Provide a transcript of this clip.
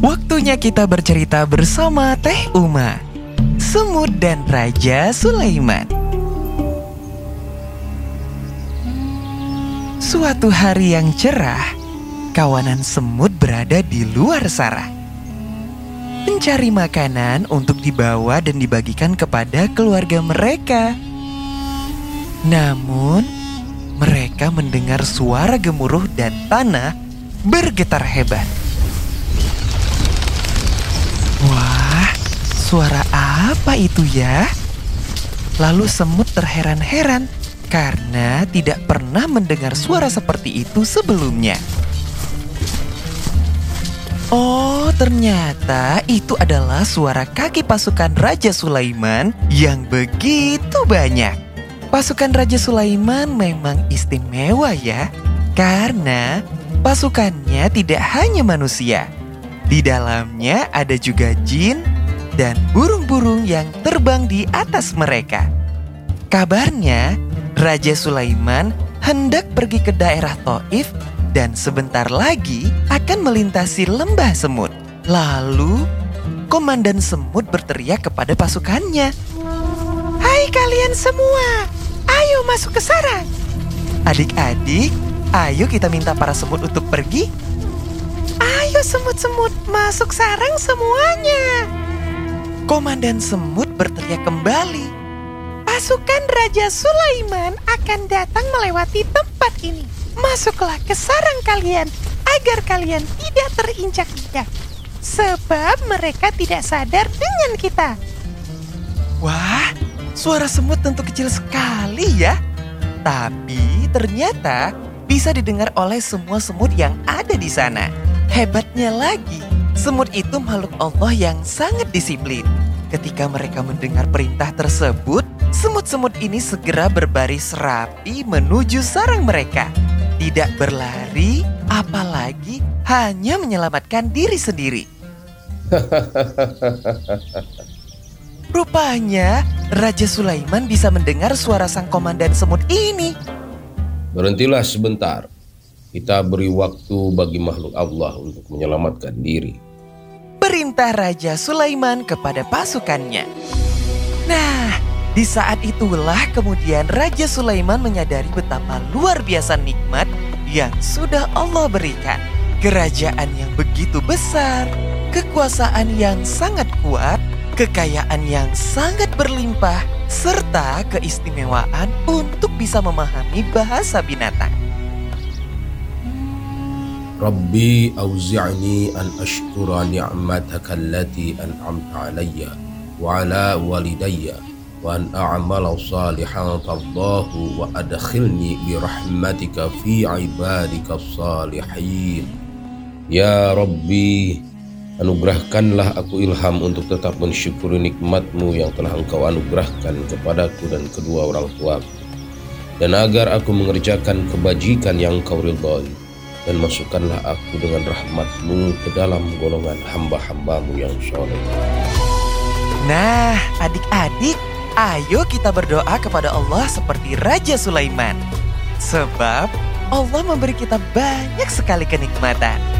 Waktunya kita bercerita bersama Teh Uma, Semut dan Raja Sulaiman. Suatu hari yang cerah, kawanan semut berada di luar sarah. Mencari makanan untuk dibawa dan dibagikan kepada keluarga mereka. Namun, mereka mendengar suara gemuruh dan tanah bergetar hebat. Suara apa itu ya? Lalu semut terheran-heran karena tidak pernah mendengar suara seperti itu sebelumnya. Oh, ternyata itu adalah suara kaki pasukan Raja Sulaiman yang begitu banyak. Pasukan Raja Sulaiman memang istimewa ya, karena pasukannya tidak hanya manusia. Di dalamnya ada juga jin dan burung-burung yang terbang di atas mereka. Kabarnya, Raja Sulaiman hendak pergi ke daerah Taif dan sebentar lagi akan melintasi lembah semut. Lalu, komandan semut berteriak kepada pasukannya. Hai kalian semua, ayo masuk ke sarang. Adik-adik, ayo kita minta para semut untuk pergi. Ayo semut-semut masuk sarang semuanya. Komandan semut berteriak kembali. Pasukan Raja Sulaiman akan datang melewati tempat ini. Masuklah ke sarang kalian agar kalian tidak terinjak-injak. Sebab mereka tidak sadar dengan kita. Wah, suara semut tentu kecil sekali ya. Tapi ternyata bisa didengar oleh semua semut yang ada di sana. Hebatnya lagi, semut itu makhluk Allah yang sangat disiplin. Ketika mereka mendengar perintah tersebut, semut-semut ini segera berbaris rapi menuju sarang mereka. Tidak berlari, apalagi hanya menyelamatkan diri sendiri. Rupanya Raja Sulaiman bisa mendengar suara sang komandan semut ini. Berhentilah sebentar. Kita beri waktu bagi makhluk Allah untuk menyelamatkan diri. Perintah Raja Sulaiman kepada pasukannya. Nah, di saat itulah kemudian Raja Sulaiman menyadari betapa luar biasa nikmat yang sudah Allah berikan. Kerajaan yang begitu besar, kekuasaan yang sangat kuat, kekayaan yang sangat berlimpah, serta keistimewaan untuk bisa memahami bahasa binatang. Rabbi auzi'ni an ashkura ni'mataka allati an'amta alayya wa ala walidayya wa an a'mala salihan tardahu wa adkhilni bi rahmatika fi ibadika salihin Ya Rabbi Anugerahkanlah aku ilham untuk tetap mensyukuri nikmatmu yang telah engkau anugerahkan kepadaku dan kedua orang tuaku. Dan agar aku mengerjakan kebajikan yang engkau ridhoi. Dan masukkanlah aku dengan rahmatmu ke dalam golongan hamba-hambamu yang soleh. Nah, adik-adik, ayo kita berdoa kepada Allah seperti Raja Sulaiman. Sebab Allah memberi kita banyak sekali kenikmatan.